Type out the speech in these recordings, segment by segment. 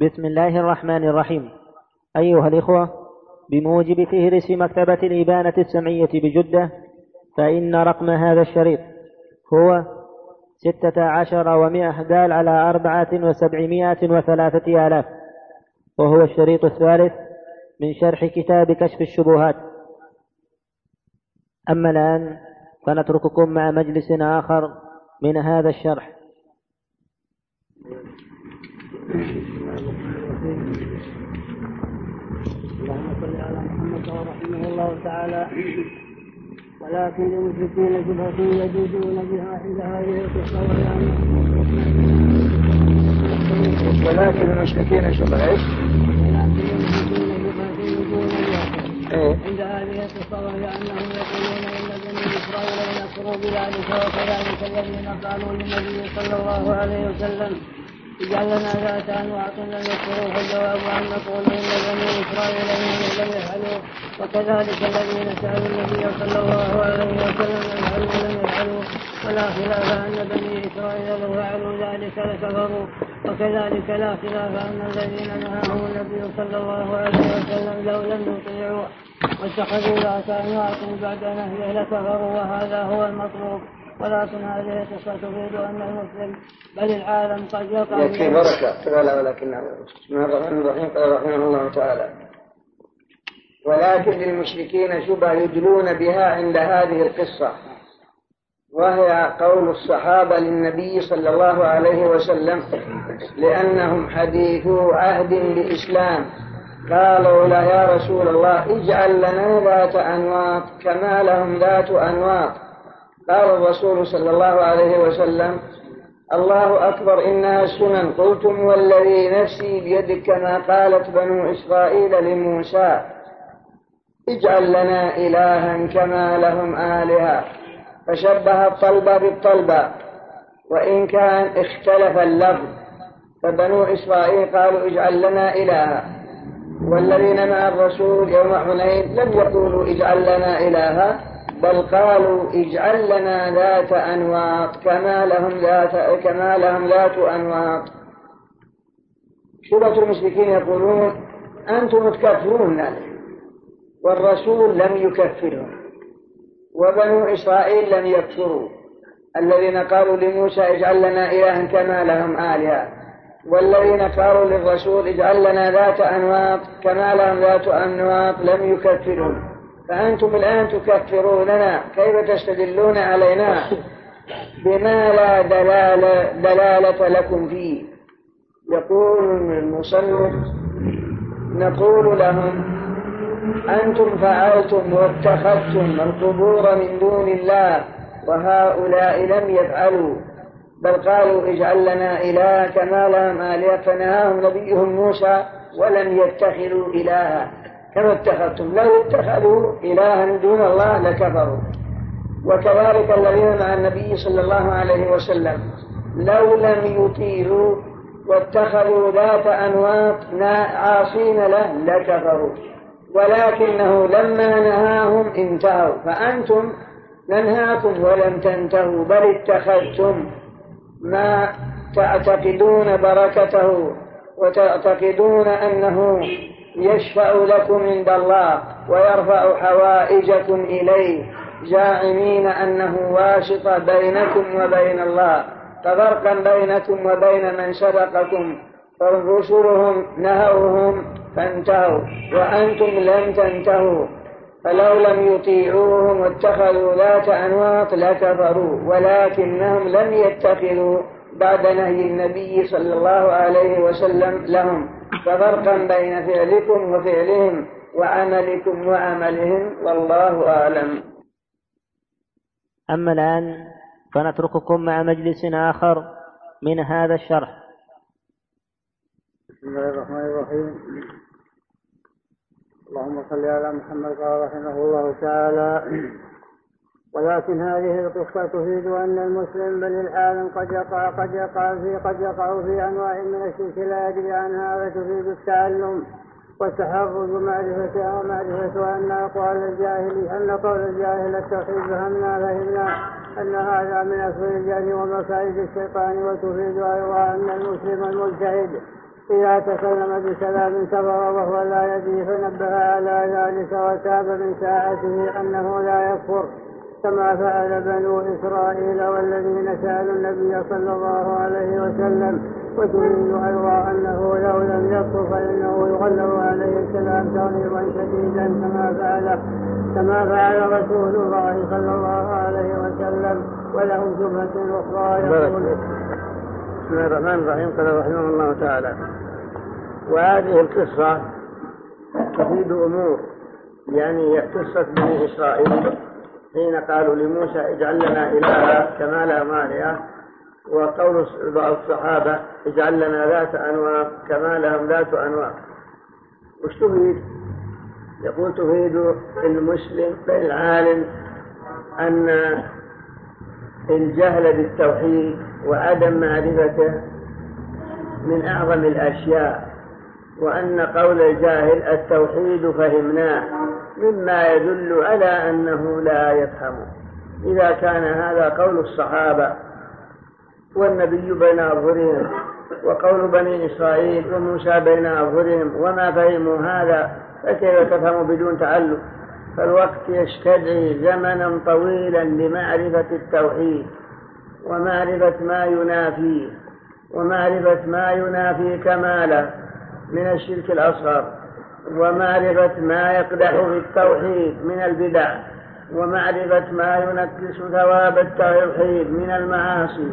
بسم الله الرحمن الرحيم. أيها الإخوة بموجب فهرس مكتبة الإبانة السمعية بجدة فإن رقم هذا الشريط هو ستة عشر ومائة دال على أربعة وسبعمائة وثلاثة آلاف وهو الشريط الثالث من شرح كتاب كشف الشبهات. أما الآن فنترككم مع مجلس آخر من هذا الشرح. اللهم صل على محمد ورحمه الله تعالى ولكن للمشركين شبهة يجوزون بها عند هذه القصة ولكن للمشركين شبهة إيش؟ ولكن للمشركين شبهة يجوزون بها. عند هذه القصة وهي أنهم يقولون إن بني إسرائيل يكفروا بذلك وكذلك الذين قالوا للنبي صلى الله عليه وسلم اجعل لنا ذات انواع لم يكفروا فالجواب أن نقول إن بني إسرائيل لم يفعلوا. وكذلك الذين سألوا النبي صلى الله عليه وسلم يفعلوا لم يفعلوا. ولا خلاف أن بني إسرائيل لو فعلوا ذلك لكفروا. وكذلك لا خلاف أن الذين نهاهم النبي صلى الله عليه وسلم لو لم يطيعوا. واتخذوا انواع بعد نهيه لكفروا. وهذا هو المطلوب. ولكن هذه القصة تفيد أن المسلم بل العالم قد يقع يكفي بركة قال ولكن بسم الله الرحمن الرحيم قال رحمه الله تعالى ولكن للمشركين شبه يدلون بها عند هذه القصة وهي قول الصحابة للنبي صلى الله عليه وسلم لأنهم حديثو عهد بإسلام قالوا له يا رسول الله اجعل لنا ذات أنواط كما لهم ذات أنواط. قال الرسول صلى الله عليه وسلم الله أكبر إنها السنن قلتم والذي نفسي بيدك كما قالت بنو إسرائيل لموسى اجعل لنا إلها كما لهم آلهة. فشبه الطلبة بالطلبة وإن كان اختلف اللفظ فبنو إسرائيل قالوا اجعل لنا إلها. والذين مع الرسول يوم حنين لم يقولوا اجعل لنا إلها. بل قالوا اجعل لنا ذات أنواط كما لهم ذات كما لهم ذات أنواط شبهة المشركين يقولون أنتم تكفرون والرسول لم يكفرهم وبنو إسرائيل لم يكفروا. الذين قالوا لموسى اجعل لنا إلها كما لهم آلهة. والذين قالوا للرسول اجعل لنا ذات أنواط كما لهم ذات أنواط لم يكفروا. فأنتم الآن تكفروننا كيف تستدلون علينا بما لا دلالة, دلالة لكم فيه؟ يقول المصنف نقول لهم أنتم فعلتم واتخذتم القبور من دون الله وهؤلاء لم يفعلوا بل قالوا اجعل لنا إله كما لهم آلهة فنهاهم نبيهم موسى ولم يتخذوا إلها كما اتخذتم؟ لو اتخذوا إلها دون الله لكفروا. وكذلك الذين مع النبي صلى الله عليه وسلم لو لم يطيعوا واتخذوا ذات أنواط عاصين له لكفروا. ولكنه لما نهاهم انتهوا. فأنتم ننهاكم ولم تنتهوا بل اتخذتم ما تعتقدون بركته وتعتقدون أنه يشفع لكم عند الله ويرفع حوائجكم إليه زاعمين أنه واسط بينكم وبين الله ففرقا بينكم وبين من سبقكم فرسلهم نهوهم فانتهوا وأنتم لم تنتهوا. فلو لم يطيعوهم واتخذوا ذات أنواط لكفروا ولكنهم لم يتخذوا بعد نهي النبي صلى الله عليه وسلم لهم. ففرقا بين فعلكم وفعلهم وعملكم وعملهم والله أعلم. أما الآن فنترككم مع مجلس آخر من هذا الشرح. بسم الله الرحمن الرحيم. اللهم صل على محمد رحمه الله تعالى. ولكن هذه القصة تفيد أن المسلم بل العالم قد يقع قد يقع في قد يقع في أنواع من الشرك لا يدري عنها فتفيد التعلم والتحرز ومعرفتها ومعرفة أن أقوال الجاهل أن قول الجاهل التوحيد فهمنا فهمنا أن هذا من أسفل الجهل ومكائد الشيطان وتفيد أيضا أن المسلم المجتهد إذا تكلم بكلام كفر وهو لا يدري فنبه على ذلك وتاب من ساعته أنه لا يكفر. كما فعل بنو إسرائيل والذين سألوا النبي صلى الله عليه وسلم وتريد أيضا أنه لو لم يكفر فإنه يغلب عليه السلام تغليظا شديدا كما فعل كما فعل رسول الله صلى الله عليه وسلم. وله شبهة أخرى يقول بسم الله الرحمن الرحيم. قال رحمه الله تعالى وهذه القصة تفيد أمور يعني قصة بني إسرائيل. حين قالوا لموسى اجعل لنا إلها كما لهم آلهة وقول بعض الصحابة اجعل لنا ذات أنواع كما لهم ذات أنواع وش تفيد؟ يقول تفيد المسلم العالم أن الجهل بالتوحيد وعدم معرفته من أعظم الأشياء وأن قول الجاهل التوحيد فهمناه مما يدل على أنه لا يفهم. إذا كان هذا قول الصحابة والنبي بين أظهرهم وقول بني إسرائيل وموسى بين أظهرهم وما فهموا هذا فكيف تفهم بدون تعلم فالوقت يستدعي زمنا طويلا لمعرفة التوحيد ومعرفة ما ينافيه ومعرفة ما ينافي كماله من الشرك الأصغر. ومعرفة ما يقدح في التوحيد من البدع ومعرفة ما ينكس ثواب التوحيد من المعاصي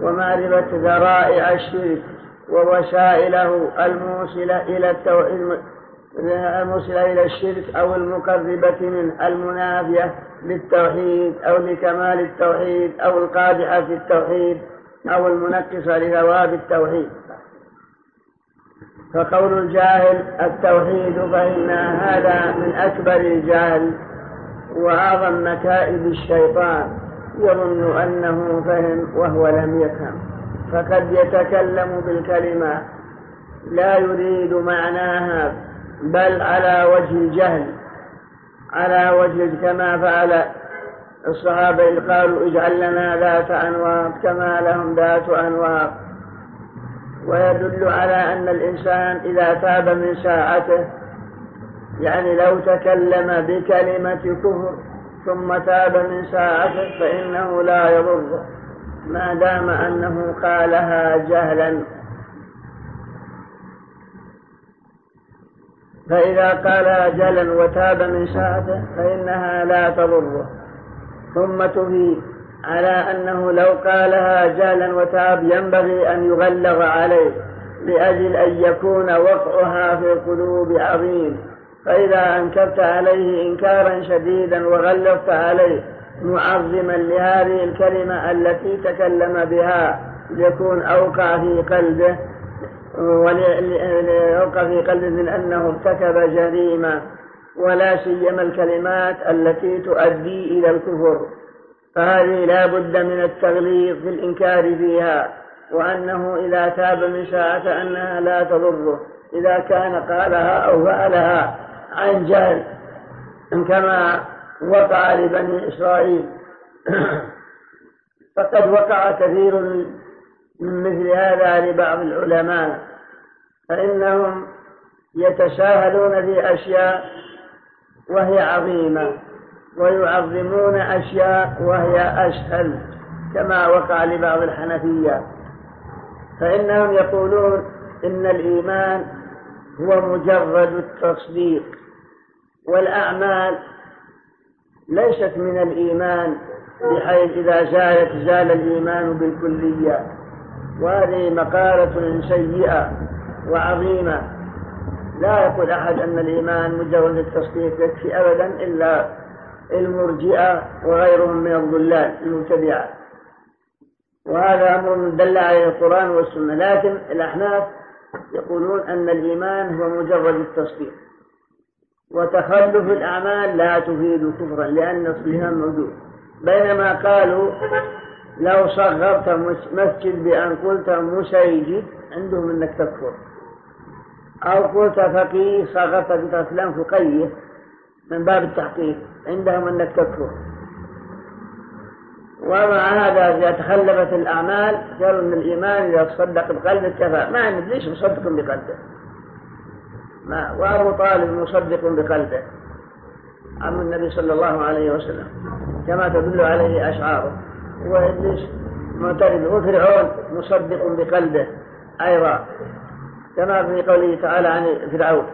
ومعرفة ذرائع الشرك ووسائله الموصلة إلى التوحيد الموصلة إلى الشرك أو المقربة منه المنافية للتوحيد أو لكمال التوحيد أو القادحة في التوحيد أو المنكسة لثواب التوحيد. فقول الجاهل التوحيد فإن هذا من أكبر الجهل وأعظم مكائد الشيطان يظن أنه فهم وهو لم يفهم. فقد يتكلم بالكلمة لا يريد معناها بل على وجه الجهل. على وجه كما فعل الصحابة إذ قالوا اجعل لنا ذات أنواط كما لهم ذات أنواط ويدل على أن الإنسان إذا تاب من ساعته يعني لو تكلم بكلمة كفر ثم تاب من ساعته فإنه لا يضره. ما دام أنه قالها جهلا. فإذا قالها جهلا وتاب من ساعته فإنها لا تضره. ثم تفيد على أنه لو قالها جهلا وتاب ينبغي أن يغلظ عليه لأجل أن يكون وقعها في القلوب عظيم. فإذا أنكرت عليه إنكارا شديدا وغلظت عليه معظما لهذه الكلمة التي تكلم بها ليكون أوقع في قلبه وليوقع في قلبه من أنه ارتكب جريمة ولا سيما الكلمات التي تؤدي إلى الكفر. فهذه لا بد من التغليظ في الإنكار فيها وأنه إذا تاب من ساعة أنها لا تضره إذا كان قالها أو فعلها عن جهل كما وقع لبني إسرائيل. فقد وقع كثير من مثل هذا لبعض العلماء فإنهم يتساهلون في أشياء وهي عظيمة. ويعظمون أشياء وهي أسهل كما وقع لبعض الحنفية. فإنهم يقولون إن الإيمان هو مجرد التصديق والأعمال ليست من الإيمان بحيث إذا زالت زال الإيمان بالكلية. وهذه مقالة سيئة وعظيمة. لا يقول أحد أن الإيمان مجرد التصديق يكفي أبدا إلا المرجئة وغيرهم من الضلال المبتدعة. وهذا أمر دل عليه القرآن والسنة لكن الأحناف يقولون أن الإيمان هو مجرد التصديق. وتخلف الأعمال لا تفيد كفرا لأن أصلها موجود. بينما قالوا لو صغرت مسجد بأن قلت مسيجد عندهم أنك تكفر. أو قلت فقيه صغرت بفلان فقيه. من باب التحقيق عندهم أنك تكفر ومع هذا إذا تخلفت الأعمال قالوا أن الإيمان إذا تصدق بقلبه كفى ما عندك ليش مصدق بقلبه؟ ما وأبو طالب مصدق بقلبه. عم النبي صلى الله عليه وسلم كما تدل عليه أشعاره. وإبليس معترض وفرعون مصدق بقلبه أيضا كما في قوله تعالى عن فرعون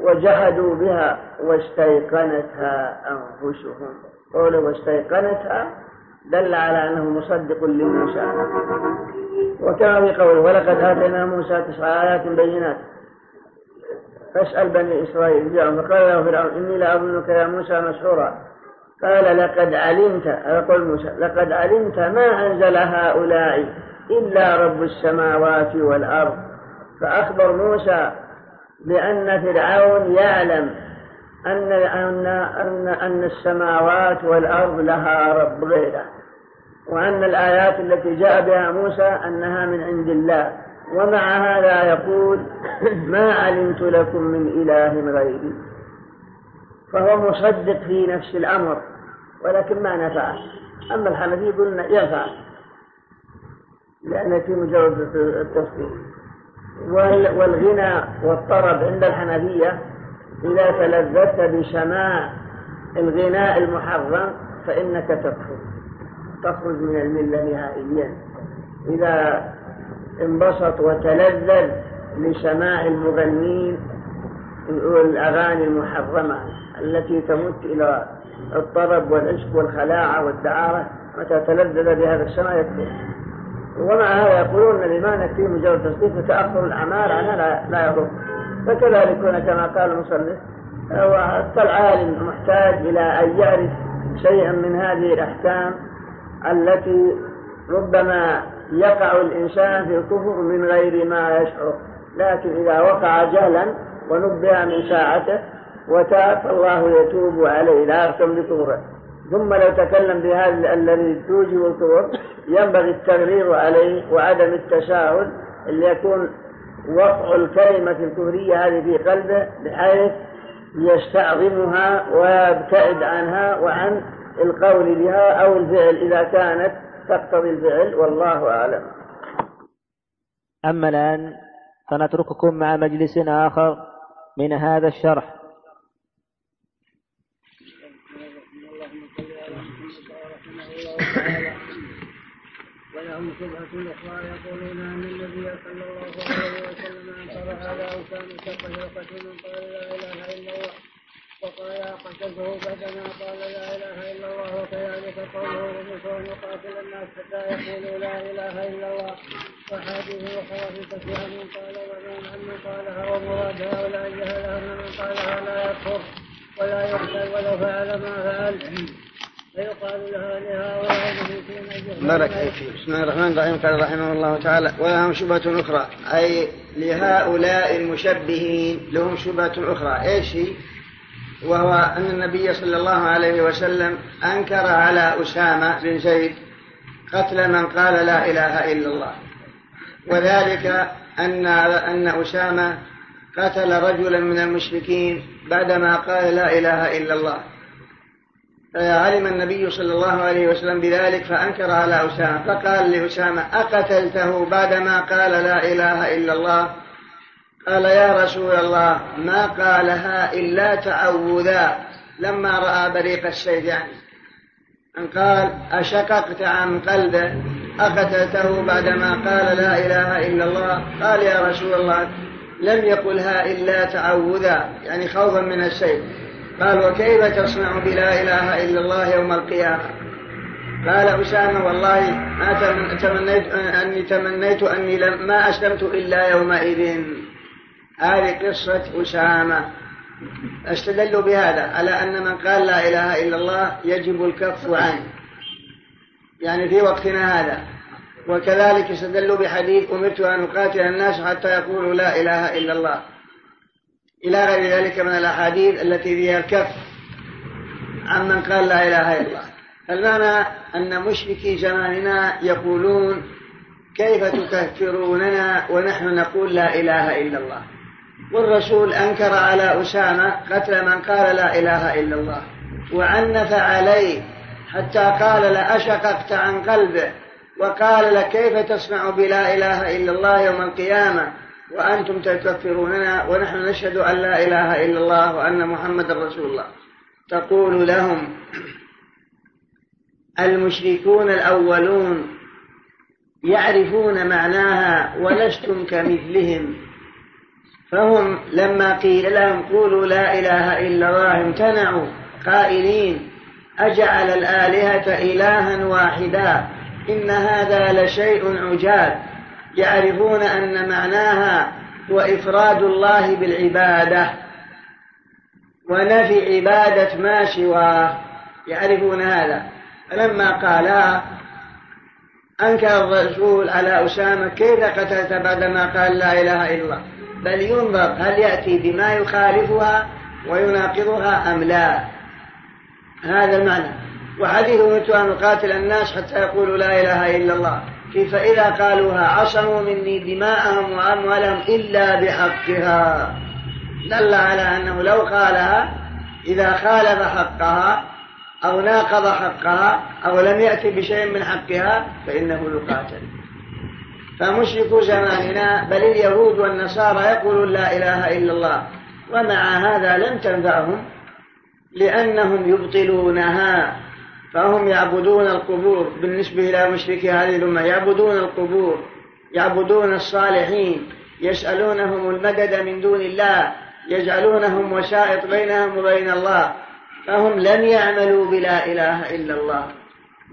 وجحدوا بها واستيقنتها أنفسهم. قوله واستيقنتها دل على أنه مصدق لموسى. وكما في قوله ولقد آتينا موسى تسع آيات بينات. فاسأل بني إسرائيل جاءهم فقال له فرعون إني لأظنك يا موسى مسحورا. قال لقد علمت هذا قول موسى لقد علمت ما أنزل هؤلاء إلا رب السماوات والأرض. فأخبر موسى بأن فرعون يعلم أن أن أن أن السماوات والأرض لها رب غيره. وأن الآيات التي جاء بها موسى أنها من عند الله. ومع هذا يقول ما علمت لكم من إله غيري. فهو مصدق في نفس الأمر ولكن ما نفعه أما الحنفي قلنا ينفع لأن في مجرد التصديق. والغنى والطرب عند الحنفية إذا تلذذت بسماع الغناء المحرم فإنك تكفر. تخرج من الملة نهائيا. إذا انبسط وتلذذ لسماع المغنين والأغاني المحرمة التي تمت إلى الطرب والعشق والخلاعة والدعارة متى تلذذ بهذا السماء يكفر. ومع هذا يقولون الإيمان يكفي مجرد تصديق فتأخر الأعمال عنها لا, لا يضر. فكذلك هنا كما قال المصنف العالم محتاج إلى أن يعرف شيئا من هذه الأحكام التي ربما يقع الإنسان في الكفر من غير ما يشعر. لكن إذا وقع جهلا ونبه من ساعته وتاب فالله يتوب عليه لا يختم بكفره. ثم لو تكلم بهذا الذي توجب الكفر ينبغي التغرير عليه وعدم التساهل اللي وقع الكلمة الكفرية هذه في قلبه بحيث يستعظمها ويبتعد عنها وعن القول بها أو الفعل إذا كانت تقتضي الفعل والله أعلم. أما الآن فنترككم مع مجلس آخر من هذا الشرح. ولهم شبهة أخرى يقولون أن النبي صلى الله عليه وسلم أنكر على أوسام شق شوكة من قال لا إله إلا الله. وقال قتلته بعدما قال لا إله إلا الله. وكذلك قوله ان يقاتل الناس حتى يقولوا لا إله إلا الله. وحديث أخرى في كثير من قال ومن من قالها ومراد هؤلاء جهل أن من قالها لا يكفر. ولا يقتل ولو فعل ما فعل. فيقال لها بارك فيك. بسم الله الرحمن الرحيم. قال رحمه الله تعالى ولهم شبهة أخرى. أي لهؤلاء المشبهين. لهم شبهة أخرى. إيش هي؟ وهو أن النبي صلى الله عليه وسلم أنكر على أسامة بن زيد قتل من قال لا إله إلا الله. وذلك أن أن أسامة قتل رجلا من المشركين بعدما قال لا إله إلا الله. فعلم النبي صلى الله عليه وسلم بذلك فأنكر على أسامة فقال لأسامة أقتلته بعدما قال لا إله إلا الله؟ قال يا رسول الله ما قالها إلا تعوذا لما رأى بريق السيف يعني. أن قال أشققت عن قلبه أقتلته بعدما قال لا إله إلا الله؟ قال يا رسول الله لم يقلها إلا تعوذا يعني خوفا من السيف. قال وكيف تصنع بلا إله إلا الله يوم القيامة؟ قال أسامة والله ما تمنيت أني تمنيت أني لم ما أسلمت إلا يومئذ. هذه قصة أسامة. استدلوا بهذا على أن من قال لا إله إلا الله يجب الكف عنه. يعني في وقتنا هذا. وكذلك استدلوا بحديث أمرت أن أقاتل الناس حتى يقولوا لا إله إلا الله. إلى غير ذلك من الأحاديث التي فيها الكف عمن قال لا إله إلا الله. المعنى أن مشركي زماننا يقولون كيف تكفروننا ونحن نقول لا إله إلا الله؟ والرسول أنكر على أسامة قتل من قال لا إله إلا الله وعنف عليه حتى قال لأشققت عن قلبه وقال لك كيف تصنع بلا إله إلا الله يوم القيامة؟ وأنتم تكفروننا ونحن نشهد أن لا إله إلا الله وأن محمد رسول الله. تقول لهم المشركون الأولون يعرفون معناها ولستم كمثلهم. فهم لما قيل لهم قولوا لا إله إلا الله امتنعوا قائلين أجعل الآلهة إلها واحدا إن هذا لشيء عجاب. يعرفون أن معناها هو إفراد الله بالعبادة ونفي عبادة ما سواه. يعرفون هذا. فلما قالها أنكر الرسول على أسامة كيف قتلت بعدما قال لا إله إلا الله؟ بل ينظر هل يأتي بما يخالفها ويناقضها أم لا؟ هذا المعنى. وحديث أن أقاتل الناس حتى يقولوا لا إله إلا الله. كيف إذا قالوها عصموا مني دماءهم وأموالهم إلا بحقها. دل على أنه لو قالها إذا خالف حقها أو ناقض حقها أو لم يأتي بشيء من حقها فإنه يقاتل. فمشركو زماننا بل اليهود والنصارى يقولون لا إله إلا الله ومع هذا لم تنفعهم لأنهم يبطلونها. فهم يعبدون القبور بالنسبة إلى مشركي هذه الأمة. يعبدون القبور يعبدون الصالحين يسألونهم المدد من دون الله يجعلونهم وسائط بينهم وبين الله. فهم لم يعملوا بلا إله إلا الله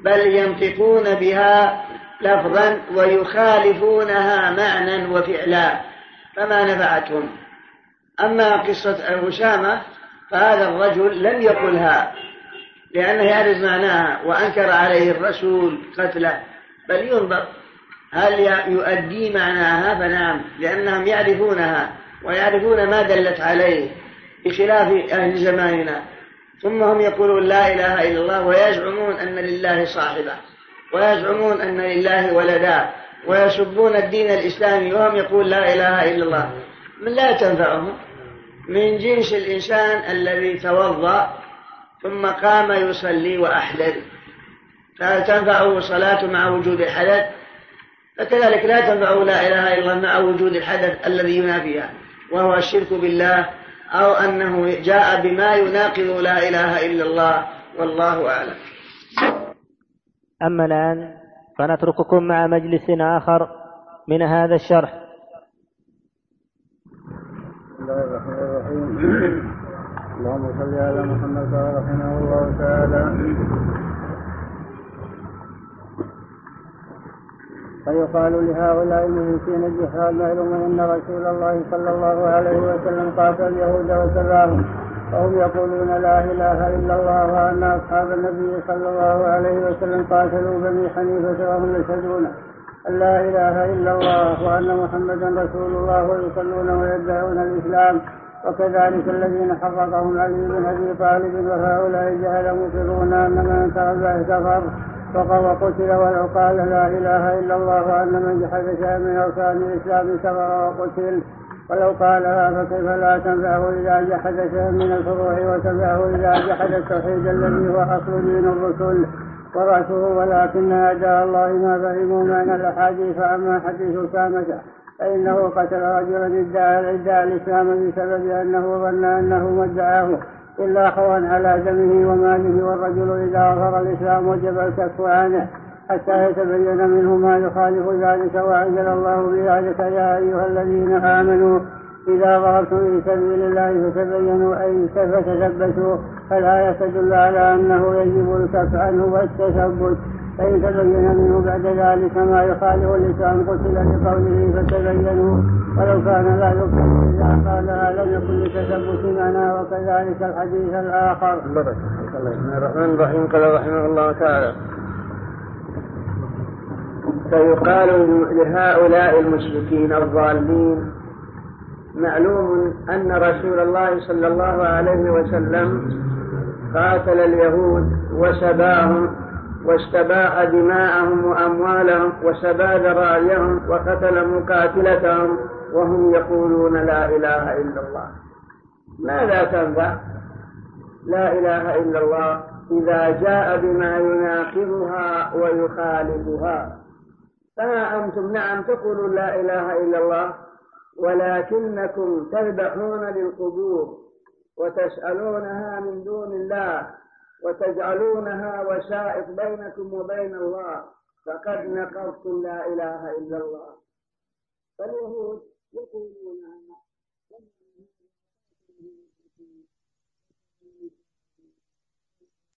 بل ينطقون بها لفظا ويخالفونها معنى وفعلا. فما نفعتهم. أما قصة أسامة فهذا الرجل لم يقلها. لأنه يعرف معناها وأنكر عليه الرسول قتله. بل ينظر هل يؤدي معناها؟ فنعم لأنهم يعرفونها ويعرفون ما دلت عليه بخلاف أهل زماننا. ثم هم يقولون لا إله إلا الله ويزعمون أن لله صاحبة ويزعمون أن لله ولدا ويسبون الدين الإسلامي وهم يقول لا إله إلا الله. من لا تنفعهم؟ من جنس الإنسان الذي توضأ ثم قام يصلي وأحدث فهل تنفعه صلاة مع وجود الحدث؟ فكذلك لا تنفعه لا إله إلا الله مع وجود الحدث الذي ينافيها وهو الشرك بالله أو أنه جاء بما يناقض لا إله إلا الله والله أعلم. أما الآن فنترككم مع مجلس آخر من هذا الشرح. بسم الله الرحمن الرحيم. اللهم صل على محمد رحمه الله تعالى. فيقال لهؤلاء المشركين الجحال معلوم أن رسول الله صلى الله عليه وسلم قاتل اليهود وسباهم وهم يقولون لا إله إلا الله وأن أصحاب النبي صلى الله عليه وسلم قاتلوا بني حنيفة وهم يشهدون أن لا إله إلا الله وأن محمدا رسول الله ويصلون ويدعون الإسلام. وكذلك الذين حرقهم علي بن أبي طالب وهؤلاء جهل مصرون أن من ترى كفر فقد قتل ولو قال لا إله إلا الله وأن من جحد شيئا من أركان الإسلام كفر وقتل. ولو قالها فكيف لا تنفعه إذا جحد شيئا من الفروع وتنفعه إذا جحد التوحيد الذي هو أصل دين الرسل ورأسه. ولكن أداء الله ما فهموا من الأحاديث أما حديث أسامة فإنه قتل رجلا ادعى ادعى الإسلام بسبب أنه ظن أنه مدعاه إلا خوا على دمه وماله والرجل إذا أظهر الإسلام وجب الكف عنه حتى يتبين منه ما يخالف ذلك وأنزل الله بذلك يا أيها الذين آمنوا إذا ظهرتم في سبيل الله فتبينوا أي فتثبتوا فلا تدل على أنه يجب الكف عنه والتثبت. فإن تبين منه بعد ذلك ما يخالف الإسلام قتل لقوله فتبينوا ولو كان لا يكفر إذا قالها لم يكن لتثبت معنا وكذلك الحديث الآخر. بسم الله الرحمن الرحيم. قال رحمه الله تعالى فيقال لهؤلاء المشركين الضالين معلوم أن رسول الله صلى الله عليه وسلم قاتل اليهود وسباهم واستباح دماءهم وأموالهم وسبى ذراريهم وقتل مقاتلتهم وهم يقولون لا إله إلا الله. ماذا تنفع؟ لا إله إلا الله. إذا جاء بما يناقضها ويخالفها. فها أنتم؟ نعم تقولون لا إله إلا الله ولكنكم تذبحون للقبور وتسألونها من دون الله. وتجعلونها وسائط بينكم وبين الله فقد نقضتم لا إله إلا الله. فاليهود يقولون